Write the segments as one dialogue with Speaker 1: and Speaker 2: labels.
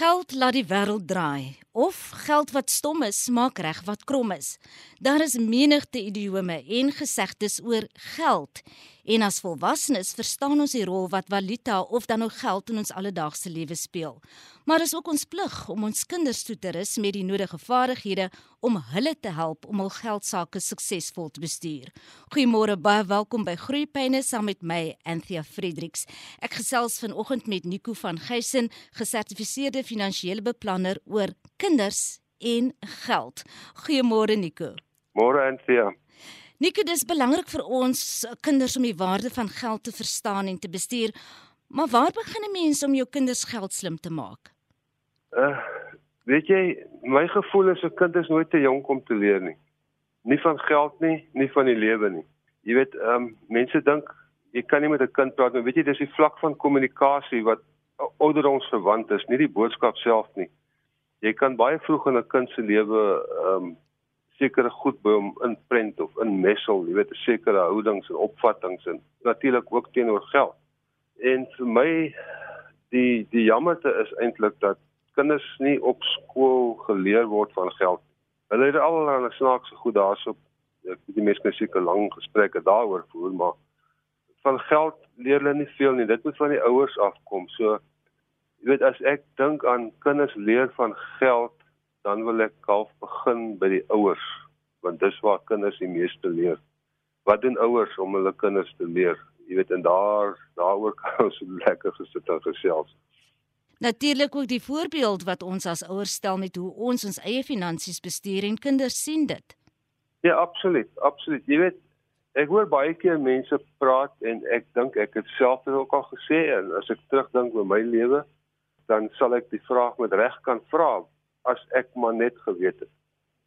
Speaker 1: Geld laat die wêreld draai of geld wat stom is maak reg wat krom is. Daar is menigte idiome en gesegdes oor geld. En as volwassenes verstaan ons die rol wat valuta of dan nou geld in ons alledaagse lewe speel. Maar is ook ons plig om ons kinders toe te rus met die nodige vaardighede om hulle te help om hul geldsaake suksesvol te bestuur. Goeiemôre, baie welkom by Groeipyne saam met my Anthea Fredericks. Ek gesels vanoggend met Nico van Geysen, gesertifiseerde finansiële beplanner oor kinders en geld. Goeiemôre Nico.
Speaker 2: Môre Anthea.
Speaker 1: Nico, dis belangrik vir ons kinders om die waarde van geld te verstaan en te bestuur. Maar waar begin 'n mens om jou kinders geld slim te maak?
Speaker 2: Uh, weet jy, my gevoel is 'n kind is nooit te jonk om te leer nie. Nie van geld nie, nie van die lewe nie. Jy weet, ehm um, mense dink jy kan nie met 'n kind praat nie. Weet jy, dis die vlak van kommunikasie wat ouderdomsverwant is, nie die boodskap self nie. Jy kan baie vroeg in 'n kind se lewe ehm um, sekere goed by hom inprent of inmessel, jy weet, sekere houdings en opvattinge en natuurlik ook teenoor geld. En vir my die die jammerte is eintlik dat kinders nie op skool geleer word van geld. Hulle het al 'n snaakse goed daarso. Ek weet die mense kan seker lang gesprekke daaroor voer, maar van geld leer hulle nie veel nie. Dit moet van die ouers afkom. So jy weet as ek dink aan kinders leer van geld dan wil ek half begin by die ouers want dis waar kinders die meeste leer. Wat doen ouers om hulle kinders te leer? Jy weet en daar daaroor kan ons lekker gesit en gesels.
Speaker 1: Natuurlik ook die voorbeeld wat ons as ouers stel met hoe ons ons eie finansies bestuur en kinders sien dit.
Speaker 2: Ja, absoluut, absoluut. Jy weet ek hoor baie keer mense praat en ek dink ek het self dit ook al gesê en as ek terugdink oor my lewe dan sal ek die vraag met reg kan vra as ek maar net geweet het.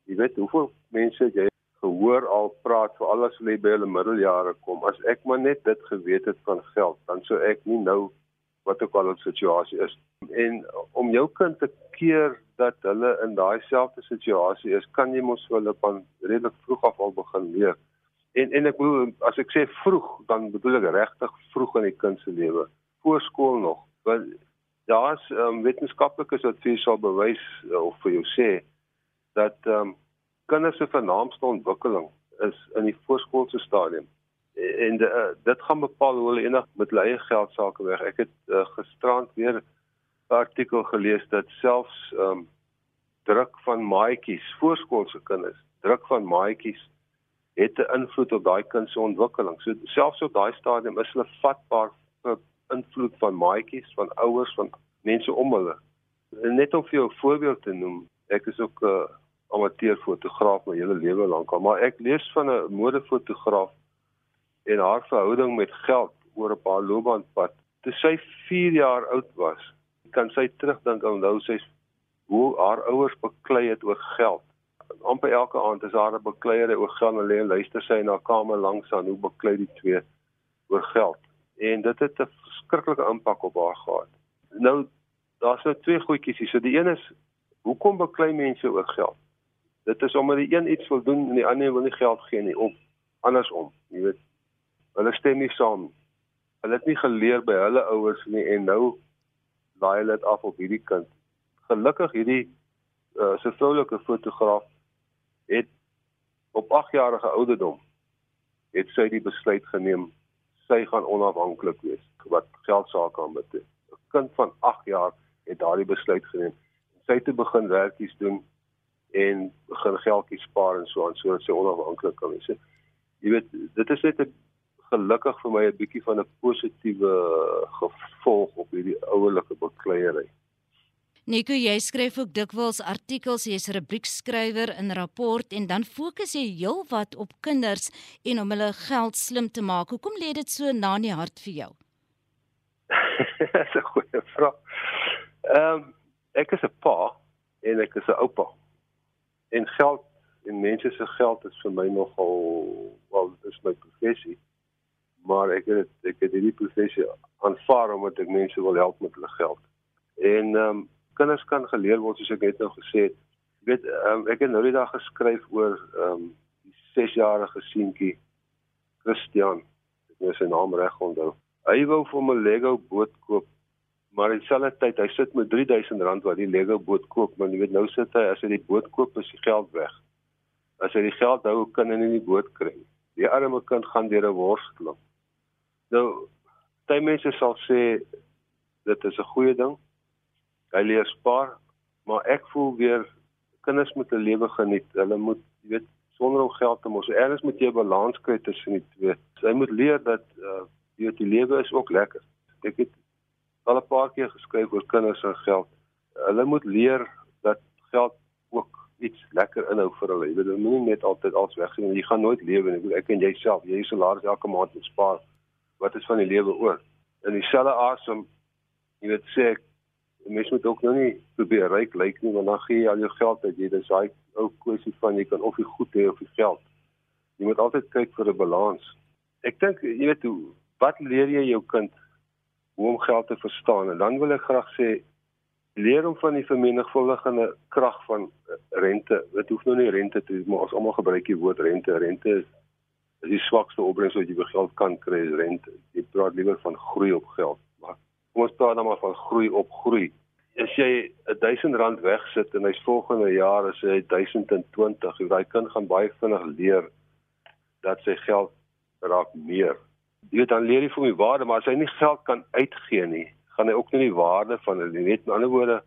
Speaker 2: Jy weet hoeveel mense jy gehoor al praat vir alles wat by hulle middeljare kom. As ek maar net dit geweet het van geld, dan sou ek nie nou wat ook al 'n situasie is. En om jou kind te keer dat hulle in daai selfde situasie is, kan jy mos vir hulle van redelik vroeg af al begin leer. En en ek bedoel as ek sê vroeg, dan bedoel ek regtig vroeg in die kind se lewe, voor skool nog. Want daar's um, wetenskaplikes wat vir sal bewys uh, of vir jou sê dat um, kinders se vernaamste ontwikkeling is in die voorskoolse stadium en de, uh, dit gaan bepaal hoe hulle enig met hulle eie geld sake weg. Ek het uh, gisterand weer 'n artikel gelees dat selfs um, druk van maatjies, voorskoolse kinders, druk van maatjies het 'n invloed op daai kind se ontwikkeling. So selfs op daai stadium is hulle vatbaar invloed van maatjies, van ouers, van mense om hulle. En net om vir jou 'n voorbeeld te noem, ek is ook 'n uh, amateur fotograaf my hele lewe lank al, maar ek lees van 'n modefotograaf en haar verhouding met geld oor 'n paar loopbaanpad. Toe sy 4 jaar oud was, kan sy terugdink aan nou sy hoe haar ouers beklei het oor geld. amper elke aand is haar 'n bekleierery oor geld en lê en luister sy in haar kamer langs aan hoe beklei die twee oor geld. En dit het 'n verskriklike impak op haar gehad. Nou daar's nou twee goedjies hier. So die een is hoekom beklei mense oor geld? Dit is omdat die een iets wil doen en die ander wil nie geld gee nie of andersom, jy weet. Hulle stem nie saam. Hulle het nie geleer by hulle ouers nie en nou laai hulle dit af op hierdie kind. Gelukkig hierdie uh, se vroulike fotograaf het op 8 jarige ouderdom het sy die besluit geneem sy gaan onafhanklik wees wat geld sake aanbetref. 'n Kind van 8 jaar het daardie besluit geneem. Sy het begin werkies doen en begin geldjies spaar en so aan sodat sy onafhanklik kan wees. Jy weet, dit is net 'n gelukkig vir my 'n bietjie van 'n positiewe gevolg op hierdie ouerlike bekleierery.
Speaker 1: Nico, jy skryf ook dikwels artikels, jy's 'n rubriekskrywer in rapport en dan fokus jy heelwat op kinders en om hulle geld slim te maak. Hoekom lê dit so na in die hart vir jou?
Speaker 2: Dis 'n goeie vraag. Ehm um, ek is 'n pa en ek is 'n oupa. En geld en mense se geld is vir my nogal wel dis my professie. Maar ek het ek het hierdie professie aanvaar omdat ek mense wil help met hulle geld. En ehm um, kinders kan geleer word soos ek net nou gesê het. Ek weet um, ek het nou die dag geskryf oor ehm um, die 6-jarige seentjie Christian. Ek moet sy naam reg onthou. Hy wou vir 'n Lego boot koop, Maar in dieselfde tyd, hy sit met R3000 wat die Lego boot koop, maar jy weet nou sit hy as hy die boot koop, is die geld weg. As hy die geld hou, kan hy nie die boot kry nie. Die arme kind gaan deur 'n worsteling. Nou, baie mense sal sê dit is 'n goeie ding. Hy leer spaar, maar ek voel weer kinders moet 'n lewe geniet. Hulle moet, jy weet, sonder om geld te mos. Erns moet jy 'n balans kry tussen die twee. So, hy moet leer dat uh jy weet die lewe is ook lekker. Ek het al 'n paar keer geskryf oor kinders en geld. Hulle moet leer dat geld ook iets lekker inhou vir hulle. Jy weet, hulle moet nie net altyd alles weggee nie. Jy gaan nooit lewe nie. Ek en jouself, jy salaris elke maand moet spaar. Wat is van die lewe oor? In dieselfde asem, jy weet sê ek mens moet ook nou nie probeer ryk lyk nie want dan gee jy al jou geld uit. Jy dis daai ou kwessie van jy kan of jy goed hê of jy geld. Jy moet altyd kyk vir 'n balans. Ek dink jy weet hoe wat leer jy jou kind hoe om geld te verstaan? En dan wil ek graag sê leer hom van die vermenigvuldigende krag van eh, rente. Dit hoef nou nie rente te maar ons almal gebruik die woord rente. Rente is is die swakste opbrengs wat jy by geld kan kry is rente. Jy praat liewer van groei op geld kom ons praat dan maar van groei op groei. As jy 1000 rand wegsit en hy's volgende jaar as hy 1020, jy daai kind gaan baie vinnig leer dat sy geld raak meer. Jy weet dan leer hy vir my waarde, maar as hy nie geld kan uitgee nie, gaan hy ook nie die waarde van dit nie. Net met ander woorde,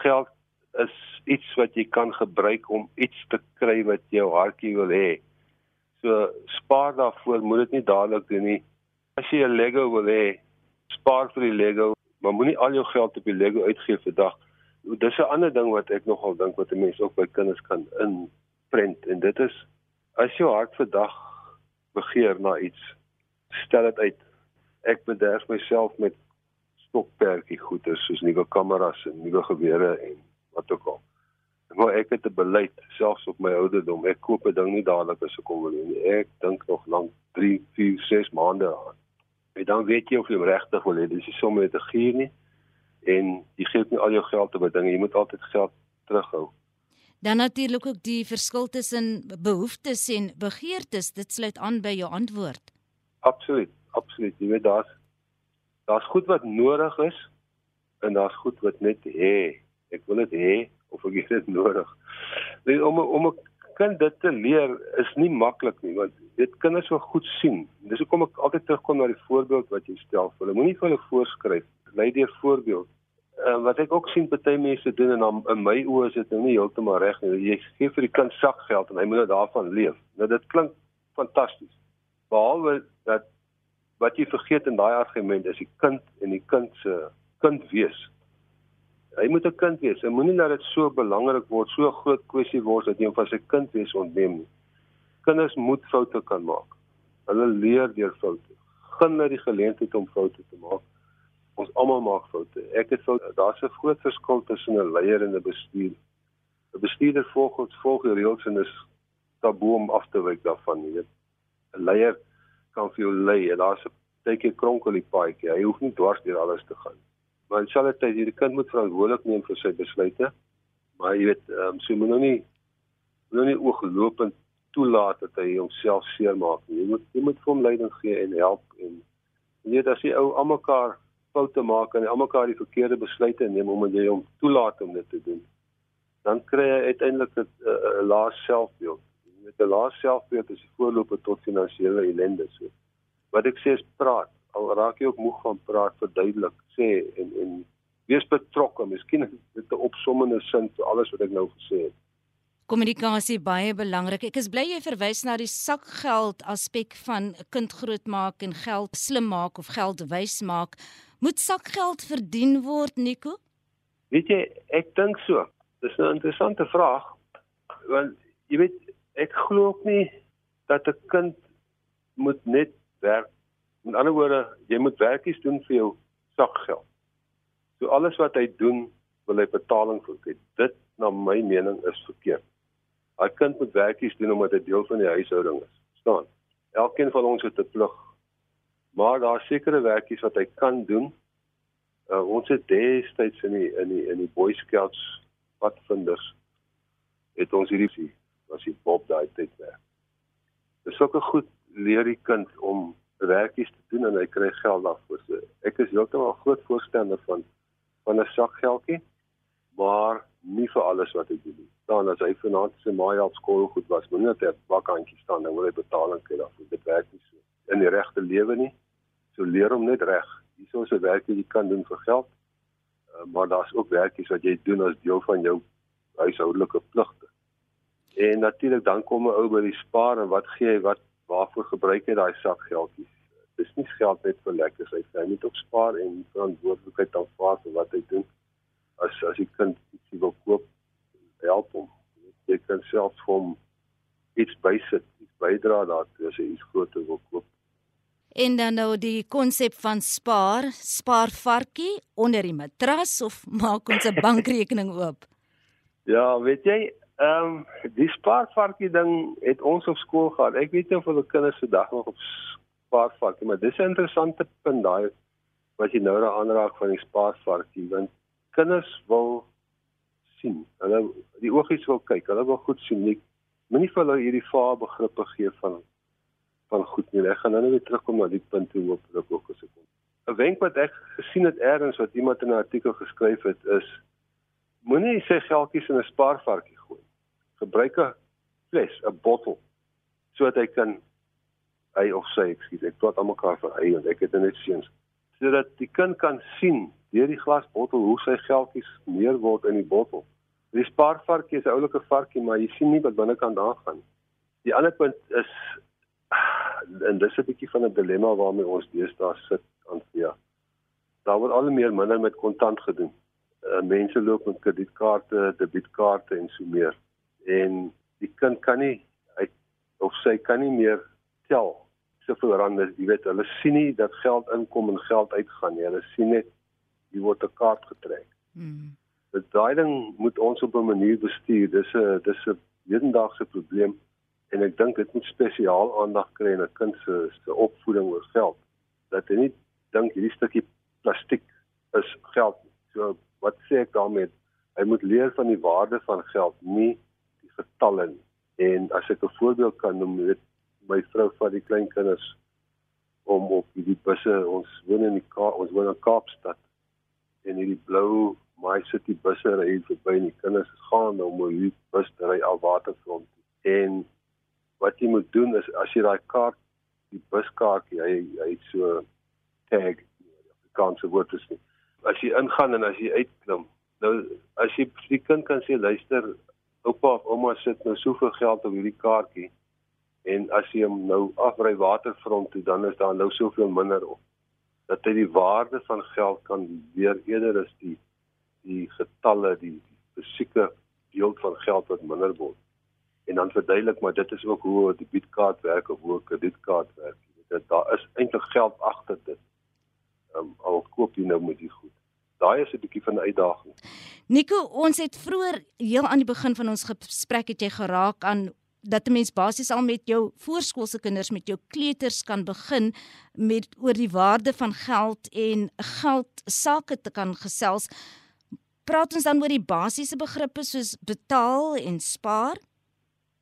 Speaker 2: geld is iets wat jy kan gebruik om iets te kry wat jou hartjie wil hê. So spaar daarvoor, moet dit nie dadelik doen nie. As jy 'n Lego wil hê, spaar vir die Lego, maar moenie al jou geld op die Lego uitgee vir dag. Dis 'n ander ding wat ek nogal dink wat 'n mens ook by kinders kan inprent en dit is as jou hart vir dag begeer na iets, stel dit uit. Ek bederf myself met stokperdjie goeder soos nuwe kameras en nuwe gewere en wat ook al. Maar ek het 'n beleid selfs op my ouderdom. Ek koop 'n ding nie dadelik as ek kom wil nie. Ek dink nog lank 3, 4, 6 maande aan. En dan weet jy of jy regtig wil hê dis nie sommer net 'n gier nie en jy gee nie al jou geld op dinge, jy moet altyd geld terughou.
Speaker 1: Dan natuurlik ook die verskil tussen behoeftes en begeertes, dit sluit aan by jou antwoord.
Speaker 2: Absoluut, absoluut. Jy weet daar's daar's goed wat nodig is en daar's goed wat net hê. Ek wil dit hê of ek het dit nodig. Net om om 'n kind dit te leer is nie maklik nie want dit kinders wil goed sien. Dis hoekom ek altyd terugkom na die voorbeeld wat jy stel. Hulle moenie vir hulle voorskryf, lei deur voorbeeld. Uh, wat ek ook sien party mense doen en dan in my oë is dit nou nie heeltemal reg nie. Jy gee vir die kind sakgeld en hy moet nou daarvan leef. Nou dit klink fantasties. Behalwe dat wat jy vergeet in daai argument is die kind en die kind se kind wees hy moet 'n kind wees. Hy moenie dat dit so belangrik word, so groot kwessie word dat hom van sy kind wees ontneem nie. Kinders moet foute kan maak. Hulle leer deur foute. Gun hulle die geleentheid om foute te maak. Ons almal maak foute. Ek het foute. Daar's 'n groot verskil tussen 'n leier en 'n bestuurder. 'n Bestuurder volg ons volg die reëls en is taboe om af te wyk daarvan, jy weet. 'n Leier kan vir jou lei. Daar's 'n tydjie kronkel die paadjie. Hy hoef nie dwars deur alles te gaan maar in selfde tyd hierdie kind moet verantwoordelik neem vir sy besluite. Maar jy weet, ehm um, so moet nou nie moet nou nie ooglopend toelaat dat hy homself seermaak nie. Jy moet jy moet vir hom leiding gee en help en jy weet as jy ou almekaar foute maak en almekaar die verkeerde besluite neem omdat jy hom toelaat om dit te doen, dan kry hy uiteindelik 'n lae selfbeeld. Jy weet 'n lae selfbeeld is die voorloper tot finansiële ellende. So wat ek sê is praat al raak jy ook moeg van praat verduidelik sê en en wees betrokke miskien dit 'n opsommende sin vir alles wat ek nou gesê het.
Speaker 1: Kommunikasie baie belangrik. Ek is bly jy verwys na die sakgeld aspek van 'n kind grootmaak en geld slim maak of geld wys maak. Moet sakgeld verdien word Nico?
Speaker 2: Weet jy ek dink so. Dis 'n interessante vraag want jy weet ek glo ook nie dat 'n kind moet net werk Met ander woorde, jy moet werkies doen vir jou sakgeld. So alles wat hy doen, wil hy betaling vir kry. Dit na my mening is verkeerd. 'n Kind moet werkies doen omdat hy deel van die huishouding is. Verstaan? Elkeen van ons het 'n plig. Maar daar sekerre werkies wat hy kan doen. Uh, ons het destyds in die in die in die Boy Scouts wat vinders het ons hierdie was die Bob daai tyd werk. Dis ook 'n goed leer die kind om werkies te doen en hy kry geld daarvoor. So ek is heeltemal groot voorstander van van 'n sakgeldjie, maar nie vir alles wat hy doen nie. Dan as hy vanaand sy maai op skool goed was, moenie net 'n bakhandjie staan en wil hy betaling kry daarvoor. Dit werk nie so in die regte lewe nie. So leer hom net reg. Hierso is 'n werk wat jy kan doen vir geld. Uh, maar daar's ook werkies wat jy doen as deel van jou huishoudelike pligte. En natuurlik dan kom 'n ou by die spaar en wat gee hy wat waarvoor gebruik hy daai sak geldjies? Dis nie geld net vir lekkers hy sê hy moet ook spaar en verantwoordelikheid aanvaar vir wat hy doen. As as die kind ietsie wil koop, help hom. Jy kan self vir hom iets bysit, iets bydra daartoe as hy iets groter wil koop.
Speaker 1: En dan nou die konsep van spaar, spaar varkie onder die matras of maak ons 'n bankrekening oop?
Speaker 2: Ja, weet jy, ehm um, die spaarvarkie ding het ons op skool gehad. Ek weet nie of hulle kinders vandag nog op spaarvarkie, maar dis 'n interessante punt daai wat jy nou daar aanraak van die spaarvarkie, want kinders wil sien. Hulle die oogies wil kyk. Hulle wil goed sien. Jy moenie vir hulle hierdie vaar begrippe gee van van goed nie. Ek gaan nou net weer terugkom na die punt hoe op ek ook gesê kom. 'n Wenk wat ek gesien het eers wat iemand in 'n artikel geskryf het is moenie sê geldjies in 'n spaarvarkie gooi. Gebruik 'n fles, 'n bottel sodat hy kan hy of sy, ekskuus, ek praat almekaar van hy en ek het net seuns sodat die kind kan sien deur die glasbottel hoe sy geldjies meer word in die bottel. Die spaarvarkie is 'n oulike varkie, maar jy sien nie wat binnekant daar gaan. Die ander punt is en dis 'n bietjie van 'n dilemma waarmee ons deesdae sit aan via. Daar word al meer minder met kontant gedoen. Uh, mense loop met kredietkaarte, debietkaarte en so meer. En die kind kan nie hy of sy kan nie meer tel soveel rande, jy weet, hulle sien nie dat geld inkom en geld uitgaan nie. Hulle sien net jy word 'n kaart getrek. Hmm. Dit daai ding moet ons op 'n manier bestuur. Dis 'n dis 'n hedendaagse probleem en ek dink dit moet spesiaal aandag kry in 'n kind se se opvoeding oor geld. Dat hy nie dink hierdie stukkie plastiek is geld. So wat sê ek daarmee? Hy moet leer van die waarde van geld, nie getalle nie. En as ek 'n voorbeeld kan noem, weet my vrou vat die klein kinders om op hierdie busse, ons woon in die Kaap, ons woon in Kaapstad. En hierdie blou My City busse ry verby en die kinders gaan om hierdie bus te ry al waterfront en wat jy moet doen is as jy daai kaart die buskaartjie hy hy so tag die kanse woord is nie. As jy ingaan en as jy uitklim nou as jy die kind kan sê luister oupa of ouma sit nou soveel geld op hierdie kaartjie en as jy hom nou afry waterfront toe dan is daar nou soveel minder op dat hy die waarde van geld kan weer eerder is die die getalle die fisieke deel van geld wat minder word en dan verduidelik maar dit is ook hoe 'n debietkaart werk of hoe 'n kredietkaart werk. Dit daar is eintlik geld agter dit. Ehm um, al koop jy nou met die goed. Daai is 'n bietjie van 'n uitdaging.
Speaker 1: Nico, ons het vroeër heel aan die begin van ons gesprek het jy geraak aan dat 'n mens basies al met jou voorskoolse kinders met jou kleuters kan begin met oor die waarde van geld en geld sake te kan gesels. Praat ons dan oor die basiese begrippe soos betaal en spaar?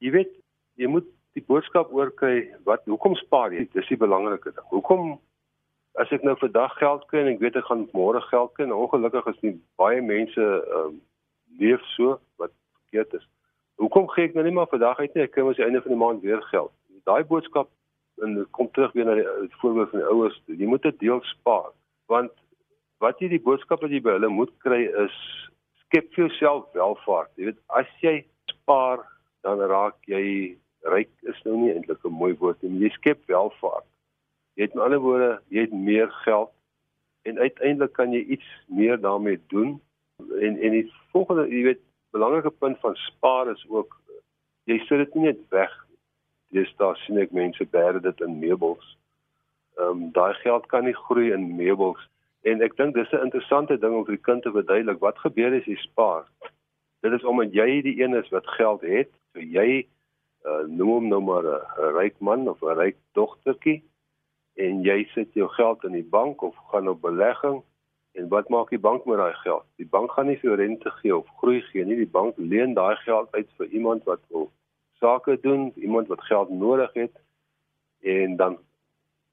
Speaker 2: jy weet jy moet die boodskap oorkry wat hoekom spaar jy dis die belangrike ding hoekom as ek nou vandag geld kry en ek weet ek gaan môre geld kry en ongelukkig is nie baie mense um, leef so wat verkeerd is. Hoekom gee ek nou nie maar vandag uit nie? Ek kry mos einde van die maand weer geld. Daai boodskap en kom terug weer na die, die voorbeeld van die ouers. Jy moet 'n deel spaar want wat jy die boodskap wat jy by hulle moet kry is skep vir jouself welvaart. Jy weet as jy spaar dan raak jy ryk. Is nou nie eintlik 'n mooi woord nie, jy skep welvaart. Jy het met ander woorde, jy het meer geld en uiteindelik kan jy iets meer daarmee doen. En en die volgende, jy weet, belangrike punt van spaar is ook jy sit dit nie net weg. Dis daar sien ek mense bære dit in meubels. Ehm um, daai geld kan nie groei in meubels en ek dink dis 'n interessante ding om vir die kind te verduidelik wat gebeur as jy spaar. Dit is omdat jy die een is wat geld het So jy uh, noem hom nou maar 'n ryk man of 'n ryk dogtertjie en jy sit jou geld in die bank of gaan op belegging en wat maak die bank met daai geld? Die bank gaan nie vir rente gee of groei gee nie. Die bank leen daai geld uit vir iemand wat wil sake doen, iemand wat geld nodig het en dan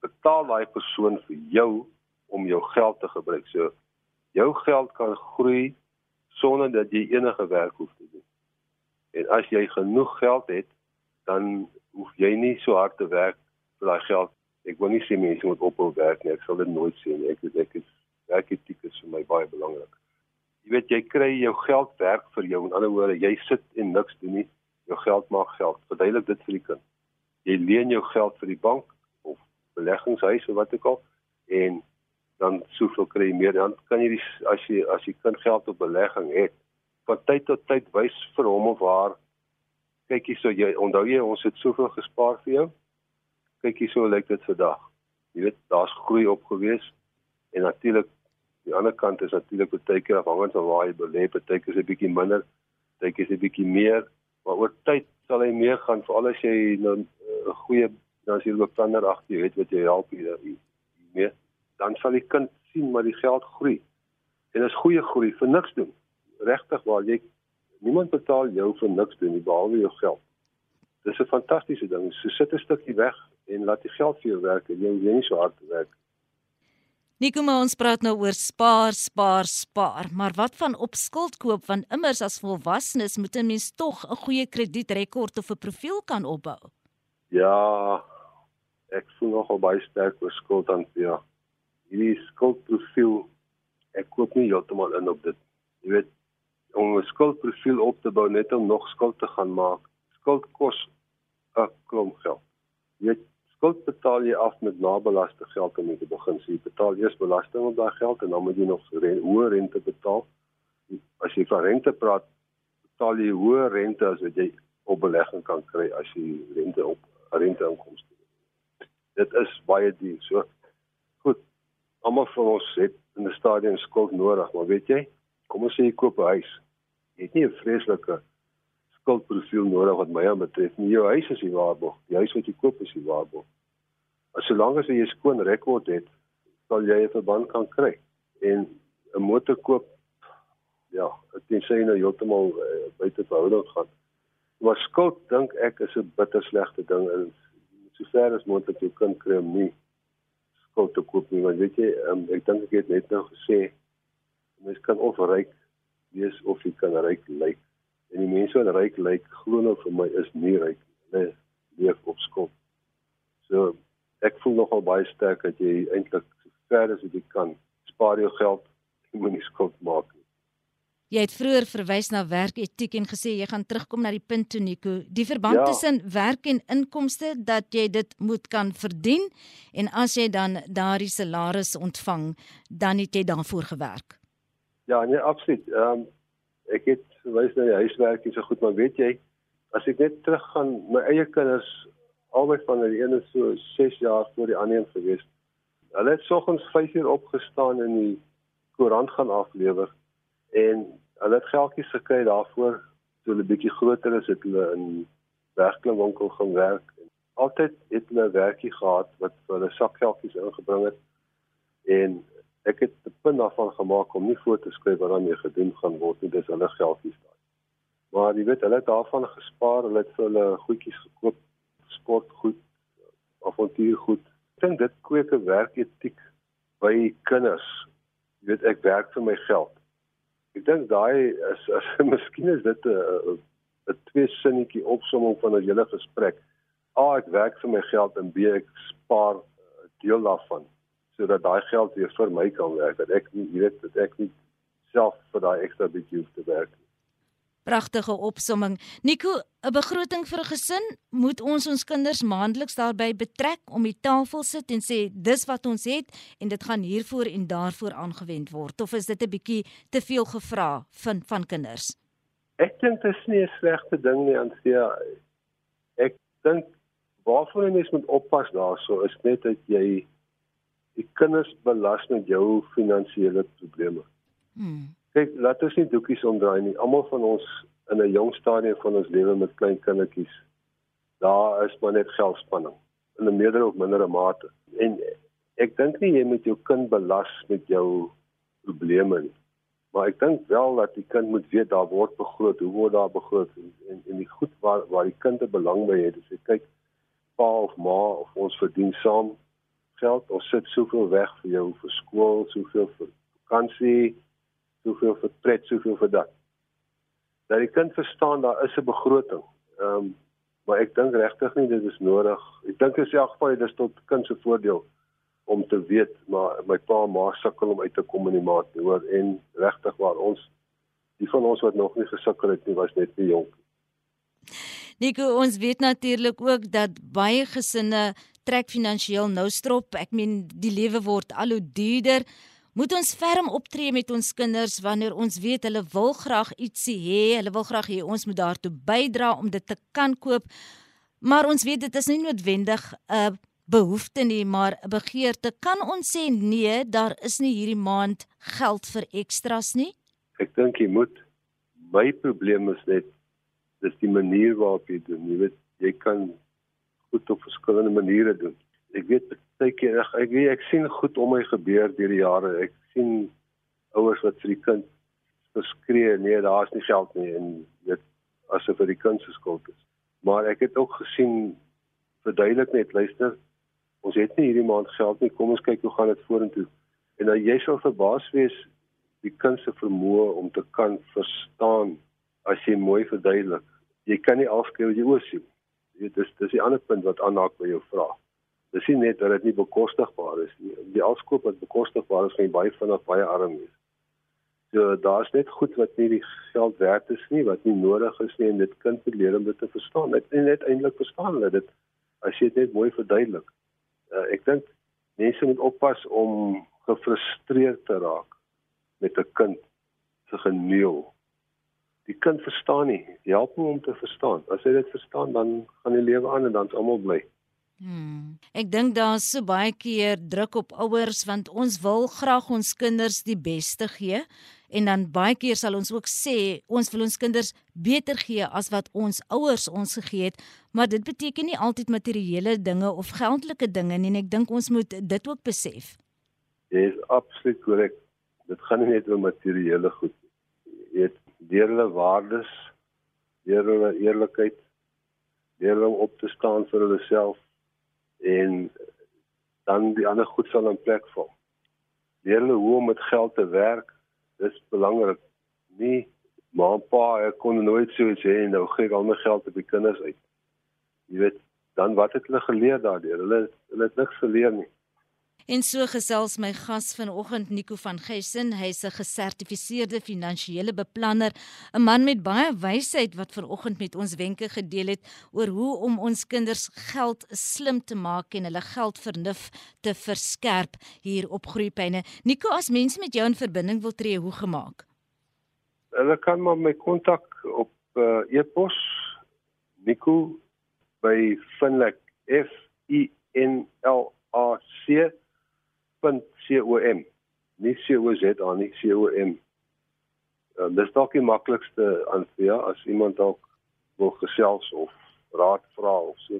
Speaker 2: betaal daai persoon vir jou om jou geld te gebruik. So jou geld kan groei sonder dat jy enige werk hoef te doen. En as jy genoeg geld het, dan hoef jy nie so hard te werk vir daai geld. Ek wil nie sê mense moet ophou werk nie. Ek sal dit nooit sê nie. Ek weet ek is werketiek is vir my baie belangrik. Jy weet jy kry jou geld werk vir jou. In ander woorde, jy sit en niks doen nie. Jou geld maak geld. Verduidelik dit vir die kind. Jy leen jou geld vir die bank of beleggingshuis of wat ook al en dan soveel kry jy meer dan kan jy die, as jy as jy kind geld op belegging het van tyd tot tyd wys vir hom of haar kyk hier so jy onthou jy ons het soveel gespaar vir jou kyk hier so lyk dit vandag jy weet daar's groei op gewees en natuurlik die ander kant is natuurlik baie keer afhangend van waar jy belê baie keer is 'n bietjie minder baie keer is 'n bietjie meer maar oor tyd sal hy meer gaan veral as jy nou 'n uh, goeie dan as jy ook planner agter jy weet wat jy help hier meer dan sal die kind sien maar die geld groei. En dit is goeie groei vir niks doen. Regtig waar jy niemand betaal jou vir niks doen nie behalwe jou geld. Dis 'n fantastiese ding. So sit 'n stukkie weg en laat die geld vir jou werk en jy hoef nie so hard te werk.
Speaker 1: Nico, maar ons praat nou oor spaar, spaar, spaar, maar wat van op skuld koop want immers as volwassenes moet 'n mens tog 'n goeie kredietrekord of 'n profiel kan opbou.
Speaker 2: Ja, ek voel nogal baie sterk oor skuld aan ja hierdie skuldprofiel ek koop nie heeltemal in op dit. Jy weet om 'n skuldprofiel op te bou net om nog skuld te gaan maak. Skuld kos 'n klomp geld. Jy weet skuld betaal jy af met nabelaste geld om te begin. So jy betaal eers belasting op daai geld en dan moet jy nog hoë rente betaal. As jy van rente praat, betaal jy hoë rente as wat jy op belegging kan kry as jy rente op renteinkomste. Dit is baie duur. So almal van ons het in 'n stadium skuld nodig, maar weet jy, kom ons sê jy koop 'n huis. Jy het nie 'n vreeslike skuldprofiel nodig wat my aanbetref nie. Jou huis is die waarborg. Die huis wat jy koop is die waarborg. Solank as jy 'n skoon rekord het, sal jy 'n verband kan kry. En 'n motor koop ja, dink sy nou heeltemal uh, buite verhouding gaan. Maar skuld dink ek is 'n bitter slegte ding en sover as moontlik jou kind kry om nie skuld te koop nie want weet jy um, ek dink ek het net nou gesê mens kan of ryk wees of jy kan ryk lyk en die mense wat ryk lyk glo nou vir my is nie ryk hulle leef op skuld so ek voel nogal baie sterk dat jy eintlik so ver as wat jy kan spaar jou geld jy moenie skuld maak nie
Speaker 1: Jy het vroeër verwys na werketiek en gesê jy gaan terugkom na die punt toe Nico. Die verband ja. tussen werk en inkomste dat jy dit moet kan verdien en as jy dan daardie salaris ontvang, dan het jy daarvoor gewerk.
Speaker 2: Ja, nee, absoluut. Ehm um, ek het verwys na die huiswerk en so goed, maar weet jy, as ek net teruggaan, my eie kinders albei van die ene so 6 jaar voor die ander een gewees. Hulle het soggens 5 uur opgestaan en die koerant gaan aflewer en hulle het geldjies gekry daarvoor toe hulle bietjie groter is het hulle in werklewinkel gaan werk. Altyd het hulle 'n werkie gehad wat vir hulle sakgeldjies ingebring het en ek het 'n punt daarvan gemaak om nie voor te skryf wat daarmee gedoen gaan word nie dis hulle geldjies daai maar jy weet hulle het daarvan gespaar hulle het vir hulle goedjies gekoop sportgoed avontuurgoed ek dink dit kweek 'n werketiek by kinders jy weet ek werk vir my geld Ek dink daai is as miskien is dit 'n 'n twee sinnetjie opsomming van 'n hele gesprek. A ek werk vir my geld en B ek spaar 'n deel daarvan sodat daai geld weer vir my kan werk. Dat ek nie weet dat ek nie self vir daai ekstra bietjie hoef te werk nie.
Speaker 1: Pragtige opsomming. Nico, 'n begroting vir 'n gesin moet ons ons kinders maandeliks daarbey betrek om die tafel sit en sê dis wat ons het en dit gaan hiervoor en daarvoor aangewend word of is dit 'n bietjie te veel gevra van van kinders?
Speaker 2: Ek dink dit is nie 'n slegte ding nie, Ansia. Ek dink waarvoor jy mens moet oppas daarso is net dat jy die kinders belas met jou finansiële probleme. Hmm. Kyk, laat ons nie doekies omdraai nie. Almal van ons in 'n jong stadium van ons lewe met klein kindertjies, daar is maar net geldspanning in 'n meerder of mindere mate. En ek dink nie jy moet jou kind belas met jou probleme nie. Maar ek dink wel dat die kind moet weet daar word begroot, hoe word daar begroot en en, en die goed waar waar die kind 'n belang by het. Dis kyk pa of ma of ons verdien saam geld. Ons sit soveel weg vir jou vir skool, soveel vir vakansie, soveel vir pret, soveel vir dat. Dat die kind verstaan daar is 'n begroting. Ehm um, maar ek dink regtig nie dit is nodig. Ek dink in elk geval dit is tot kind se voordeel om te weet maar my pa en ma sukkel om uit te kom in die maat hoor en regtig waar ons die van ons wat nog nie gesukkel het nie was net te jonk.
Speaker 1: Nico, ons weet natuurlik ook dat baie gesinne trek finansiëel nou strop. Ek meen die lewe word al hoe duurder. Moet ons ferm optree met ons kinders wanneer ons weet hulle wil graag ietsie hê, hulle wil graag hê ons moet daartoe bydra om dit te kan koop. Maar ons weet dit is nie noodwendig 'n behoefte nie, maar 'n begeerte. Kan ons sê nee, daar is nie hierdie maand geld vir ekstras nie?
Speaker 2: Ek dink jy moet. My probleem is net dis die manier waarop jy doen. Jy weet, jy kan goed op verskillende maniere doen. Ek weet baie keer ek ek, weet, ek sien goed om my gebeur deur die jare. Ek sien ouers wat vir die kind verskree, nee, daar's nie geld nie en weet asof dit die kind se skuld is. Maar ek het ook gesien verduidelik net luister ons het nie hierdie maand geld nie. Kom ons kyk hoe gaan dit vorentoe. En nou jy sal verbaas wees die kind se vermoë om te kan verstaan as jy mooi verduidelik. Jy kan nie afskryf jy oor sien. Jy dis dis die ander punt wat aanhaak by jou vraag. Dis nie net dat dit nie bekostigbaar is nie. Die afskoop wat bekostigbaar is, gaan baie vinnig baie arm wees. So daar's net goed wat nie die geld werd is nie, wat nie nodig is nie en dit kind moet leer om dit te verstaan. Net net eintlik verstaan hulle dit as jy dit mooi verduidelik uh, ek dink mense moet oppas om gefrustreerd te raak met 'n kind se geneel. Die kind verstaan nie. Help hom om te verstaan. As hy dit verstaan, dan gaan die lewe aan en dan's almal bly.
Speaker 1: Hmm. Ek dink daar's so baie keer druk op ouers want ons wil graag ons kinders die beste gee en dan baie keer sal ons ook sê ons wil ons kinders beter gee as wat ons ouers ons gegee het maar dit beteken nie altyd materiële dinge of geldelike dinge nie en ek dink ons moet dit ook besef.
Speaker 2: Jy is absoluut korrek. Dit gaan nie net oor materiële goed nie. Jy weet deur hulle waardes, deur hulle eerlikheid, deur om op te staan vir hulle self en dan die ander goed sal in plek val. Leer hulle hoe om met geld te werk. Dis belangrik. Nie ma en pa kon nooit so sê en nou gee al my geld op die kinders uit. Jy weet, dan wat het hulle geleer daardeur? Hulle hulle het niks geleer nie.
Speaker 1: En so gesels my gas vanoggend Nico van Geisen, hy's 'n gesertifiseerde finansiële beplanner, 'n man met baie wysheid wat vanoggend met ons wenke gedeel het oor hoe om ons kinders geld slim te maak en hulle geldvernuf te verskerp hier op Groepyne. Nico, as mense met jou in verbinding wil tree, hoe gemaak?
Speaker 2: Hulle kan maar my kontak op uh, e-pos nico by finlek f i n l a c .com nie COZ nie COM. Uh, dis dalk die maklikste aanvia as iemand dalk wil gesels of raad vra of so.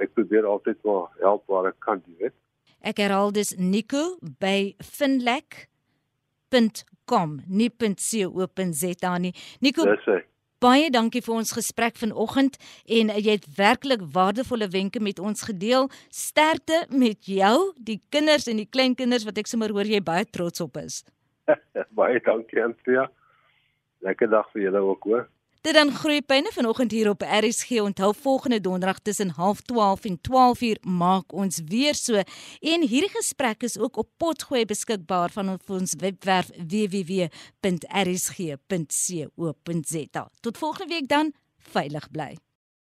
Speaker 2: Ek probeer altyd maar help waar ek kan, jy weet.
Speaker 1: Ek herhaal dis Nico by finlek.com, nie .co.za nie. Nico.
Speaker 2: Dis hy.
Speaker 1: Baie dankie vir ons gesprek vanoggend en jy het werklik waardevolle wenke met ons gedeel. Sterkte met jou, die kinders en die kleinkinders wat ek sommer hoor jy baie trots op is.
Speaker 2: baie dankie Antia. Lekker dag vir julle ook hoor.
Speaker 1: Dit dan groeipyne vanoggend hier op RSG. Onthou volgende donderdag tussen 0.30 en 12:00 maak ons weer so. En hierdie gesprek is ook op potgooi beskikbaar van ons webwerf www.rsg.co.za. Tot volgende week dan, veilig bly.